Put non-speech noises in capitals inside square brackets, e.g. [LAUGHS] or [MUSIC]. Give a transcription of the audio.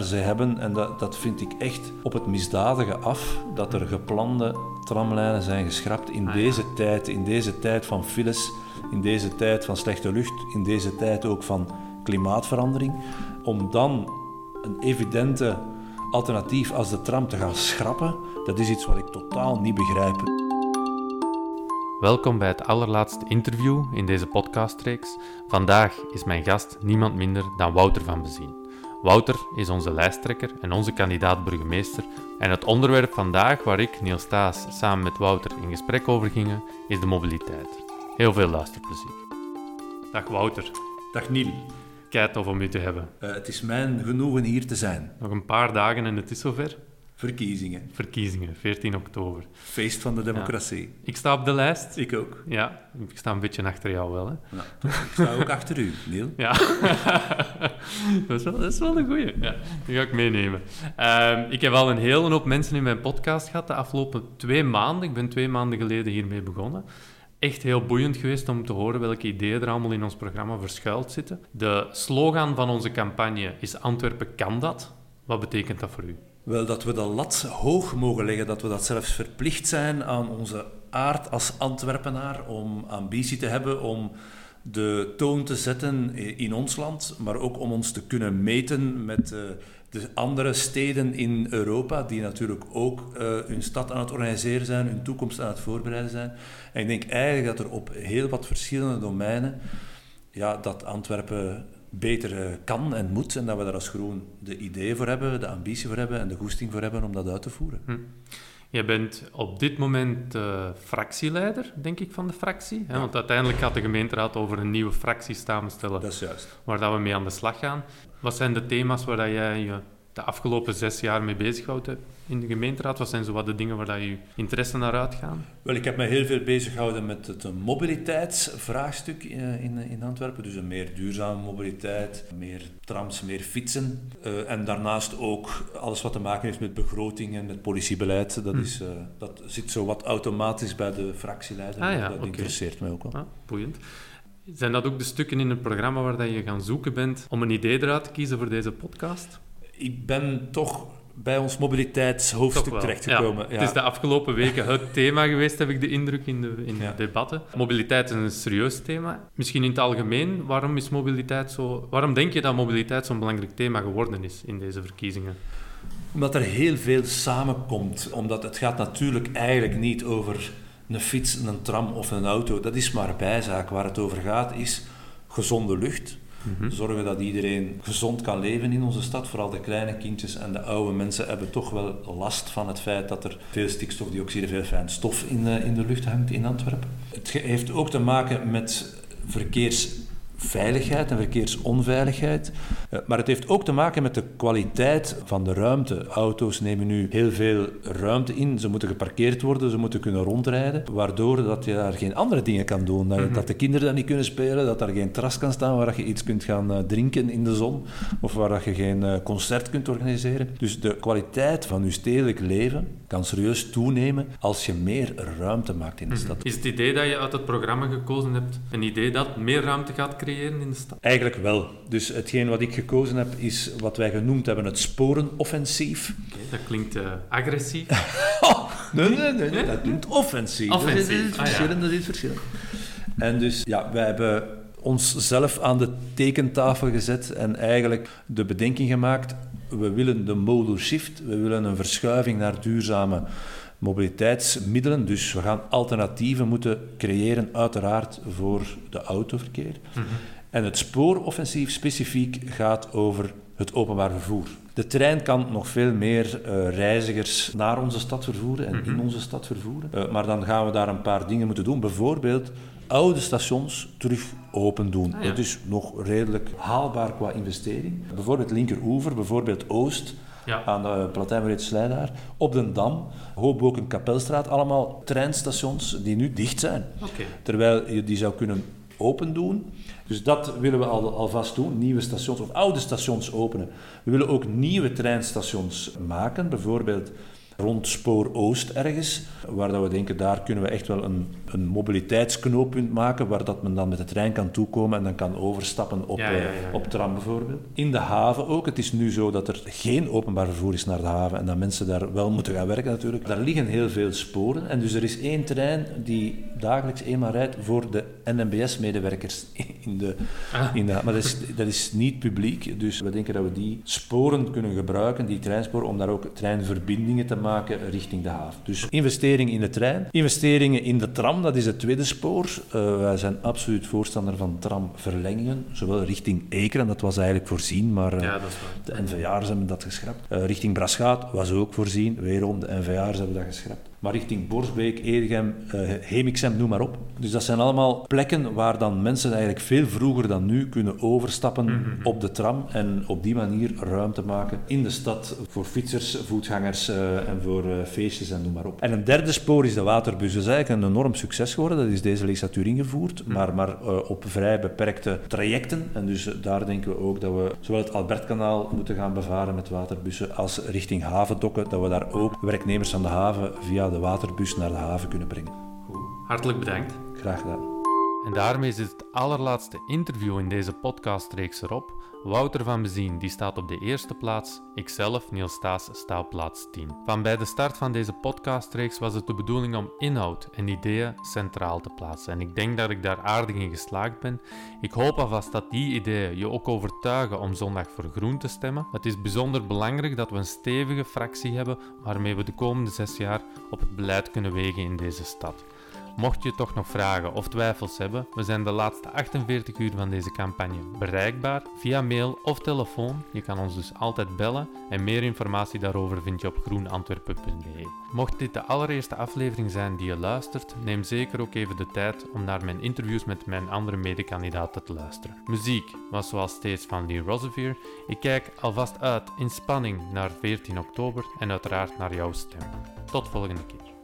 Ze hebben, en dat, dat vind ik echt op het misdadige af, dat er geplande tramlijnen zijn geschrapt in Ah, ja. deze tijd, in deze tijd van files, in deze tijd van slechte lucht, in deze tijd ook van klimaatverandering, om dan een evidente alternatief als de tram te gaan schrappen, dat is iets wat ik totaal niet begrijp. Welkom bij het allerlaatste interview in deze podcastreeks. Vandaag is mijn gast niemand minder dan Wouter van Bezien. Wouter is onze lijsttrekker en onze kandidaat burgemeester. En het onderwerp vandaag waar ik, Niels Staes, samen met Wouter in gesprek over gingen, is de mobiliteit. Heel veel luisterplezier. Dag Wouter, Dag Niel, kei tof om u te hebben. Eh, het is mijn genoegen hier te zijn. Nog een paar dagen en het is zover. Verkiezingen, Verkiezingen, 14 oktober. feest van de democratie. Ik sta op de lijst. Ik ook. Ja, ik sta een beetje achter jou wel, hè. Nou, ik sta ook achter u, Niel. [LAUGHS] Ja, [LAUGHS] dat, is wel, dat is wel een goeie. Ja, die ga ik meenemen. Ehm, ik heb al een hele hoop mensen in mijn podcast gehad de afgelopen twee maanden. Ik ben twee maanden geleden hiermee begonnen. Echt heel boeiend geweest om te horen welke ideeën er allemaal in ons programma verschuild zitten. De slogan van onze campagne is Antwerpen kan dat. Wat betekent dat voor u? Wel, dat we de lat hoog mogen leggen, dat we dat zelfs verplicht zijn aan onze aard als Antwerpenaar om ambitie te hebben om de toon te zetten in ons land, maar ook om ons te kunnen meten met eh, de andere steden in Europa, die natuurlijk ook eh, hun stad aan het organiseren zijn, hun toekomst aan het voorbereiden zijn. En ik denk eigenlijk dat er op heel wat verschillende domeinen, ja, dat Antwerpen beter eh, kan en moet en dat we daar als groen de ideeën voor hebben, de ambitie voor hebben en de goesting voor hebben om dat uit te voeren. Hm. Jij bent op dit moment eh, fractieleider, denk ik, van de fractie. Hè? Want uiteindelijk gaat de gemeenteraad over een nieuwe fractie samenstellen. Dat is juist. waar dat we mee aan de slag gaan. Wat zijn de thema's waar dat jij je de afgelopen zes jaar mee bezighoudt hebt in de gemeenteraad? Wat zijn zo wat de dingen waar dat je interesse naar uitgaan? Wel, ik heb me heel veel bezig gehouden met het eh, mobiliteitsvraagstuk eh, in, in Antwerpen. Dus een meer duurzame mobiliteit, meer trams, meer fietsen. Eh, en daarnaast ook alles wat te maken heeft met begroting en met politiebeleid. Dat, Hm. is, eh, dat zit zo wat automatisch bij de fractieleider. Ah ja, dat interesseert mij ook wel. Ah, boeiend. Zijn dat ook de stukken in het programma waar dat je gaan zoeken bent om een idee eruit te kiezen voor deze podcast? Ik ben toch bij ons mobiliteitshoofdstuk terechtgekomen. Ja, Het is de afgelopen weken het [LAUGHS] thema geweest, heb ik de indruk in de, in Ja. de debatten. Mobiliteit is een serieus thema. Misschien in het algemeen, waarom is mobiliteit zo... Waarom denk je dat mobiliteit zo'n belangrijk thema geworden is in deze verkiezingen? Omdat er heel veel samenkomt. Omdat het gaat natuurlijk eigenlijk niet over een fiets, een tram of een auto. Dat is maar bijzaak. Waar het over gaat is gezonde lucht. Hm? Zorgen dat iedereen gezond kan leven in onze stad. Vooral de kleine kindjes en de oude mensen hebben toch wel last van het feit dat er veel stikstofdioxide, veel fijn stof in de, in de lucht hangt in Antwerpen. Het heeft ook te maken met verkeersveiligheid en verkeersonveiligheid. Eh, Maar het heeft ook te maken met de kwaliteit van de ruimte. Auto's nemen nu heel veel ruimte in. Ze moeten geparkeerd worden, ze moeten kunnen rondrijden. Waardoor dat je daar geen andere dingen kan doen. Dat, Mhm. dat de kinderen dan niet kunnen spelen, dat daar geen terras kan staan waar dat je iets kunt gaan eh, drinken in de zon. Of waar dat je geen eh, concert kunt organiseren. Dus de kwaliteit van je stedelijk leven kan serieus toenemen als je meer ruimte maakt in de stad. Is het idee dat je uit het programma gekozen hebt een idee dat meer ruimte gaat creëren in de stad? Eigenlijk wel. Dus hetgeen wat ik gekozen heb is wat wij genoemd hebben het sporenoffensief. Oké, dat klinkt eh, agressief. [LAUGHS] Oh, nee, nee, nee, nee, dat noemt offensief. Offensief, Dat is, dat is ah, ja. verschillend, dat is verschillend. En dus, ja, wij hebben ons zelf aan de tekentafel gezet en eigenlijk de bedenking gemaakt, we willen de modal shift, we willen een verschuiving naar duurzame mobiliteitsmiddelen, dus we gaan alternatieven moeten creëren, uiteraard voor de autoverkeer. Mhm. En het spooroffensief specifiek gaat over het openbaar vervoer. De trein kan nog veel meer eh, reizigers naar onze stad vervoeren en in Mhm. onze stad vervoeren. Eh, maar dan gaan we daar een paar dingen moeten doen. Bijvoorbeeld oude stations terug open doen. Ah, ja. Dat is nog redelijk haalbaar qua investering. Bijvoorbeeld linkeroever, bijvoorbeeld Oost Ja. aan de Slijdaar, op de Dam, Hoboken, Kapelstraat, allemaal treinstations die nu dicht zijn. Terwijl je die zou kunnen open doen. Dus dat willen we al, alvast doen, nieuwe stations of oude stations openen. We willen ook nieuwe treinstations maken, bijvoorbeeld rond Spoor Oost ergens, waar dat we denken, daar kunnen we echt wel een, een mobiliteitsknooppunt maken, waar dat men dan met de trein kan toekomen en dan kan overstappen op, Ja, ja, ja, eh, op tram bijvoorbeeld. In de haven ook. Het is nu zo dat er geen openbaar vervoer is naar de haven en dat mensen daar wel moeten gaan werken natuurlijk. Daar liggen heel veel sporen en dus er is één trein die dagelijks eenmaal rijdt voor de NMBS-medewerkers [LAUGHS] in de, Ah. in de Maar dat is, dat is niet publiek, dus we denken dat we die sporen kunnen gebruiken, die treinsporen, om daar ook treinverbindingen te maken richting de haven. Dus investering in de trein, investeringen in de tram, dat is het tweede spoor. Eh, wij zijn absoluut voorstander van tramverlengingen, zowel richting Ekeren, dat was eigenlijk voorzien, maar eh, Ja, de NVA'ers hebben dat geschrapt. Eh, richting Braschaat was ook voorzien, weerom de NVA'ers hebben dat geschrapt. Maar richting Borsbeek, Edegem, eh Hemixem, noem maar op. Dus dat zijn allemaal plekken waar dan mensen eigenlijk veel vroeger dan nu kunnen overstappen op de tram en op die manier ruimte maken in de stad voor fietsers, voetgangers eh, en voor eh, feestjes en noem maar op. En een derde spoor is de waterbus. Dat is eigenlijk een enorm succes geworden. Dat is deze legislatuur ingevoerd, maar, maar eh, op vrij beperkte trajecten. En dus daar denken we ook dat we zowel het Albertkanaal moeten gaan bevaren met waterbussen als richting havendokken, dat we daar ook werknemers van de haven via de waterbus naar de haven kunnen brengen. Goed. Hartelijk bedankt. Graag gedaan. En daarmee zit het allerlaatste interview in deze podcastreeks erop. Wouter van Bezien die staat op de eerste plaats, ikzelf, Niels Staes, sta op plaats 10. Van bij de start van deze podcastreeks was het de bedoeling om inhoud en ideeën centraal te plaatsen. En ik denk dat ik daar aardig in geslaagd ben. Ik hoop alvast dat die ideeën je ook overtuigen om zondag voor groen te stemmen. Het is bijzonder belangrijk dat we een stevige fractie hebben waarmee we de komende zes jaar op het beleid kunnen wegen in deze stad. Mocht je toch nog vragen of twijfels hebben, we zijn de laatste 48 uur van deze campagne bereikbaar via mail of telefoon. Je kan ons dus altijd bellen en meer informatie daarover vind je op groenantwerpen.be. Mocht dit de allereerste aflevering zijn die je luistert, neem zeker ook even de tijd om naar mijn interviews met mijn andere medekandidaten te luisteren. Muziek was zoals steeds van Lee Rosevier. Ik kijk alvast uit in spanning naar 14 oktober en uiteraard naar jouw stem. Tot volgende keer.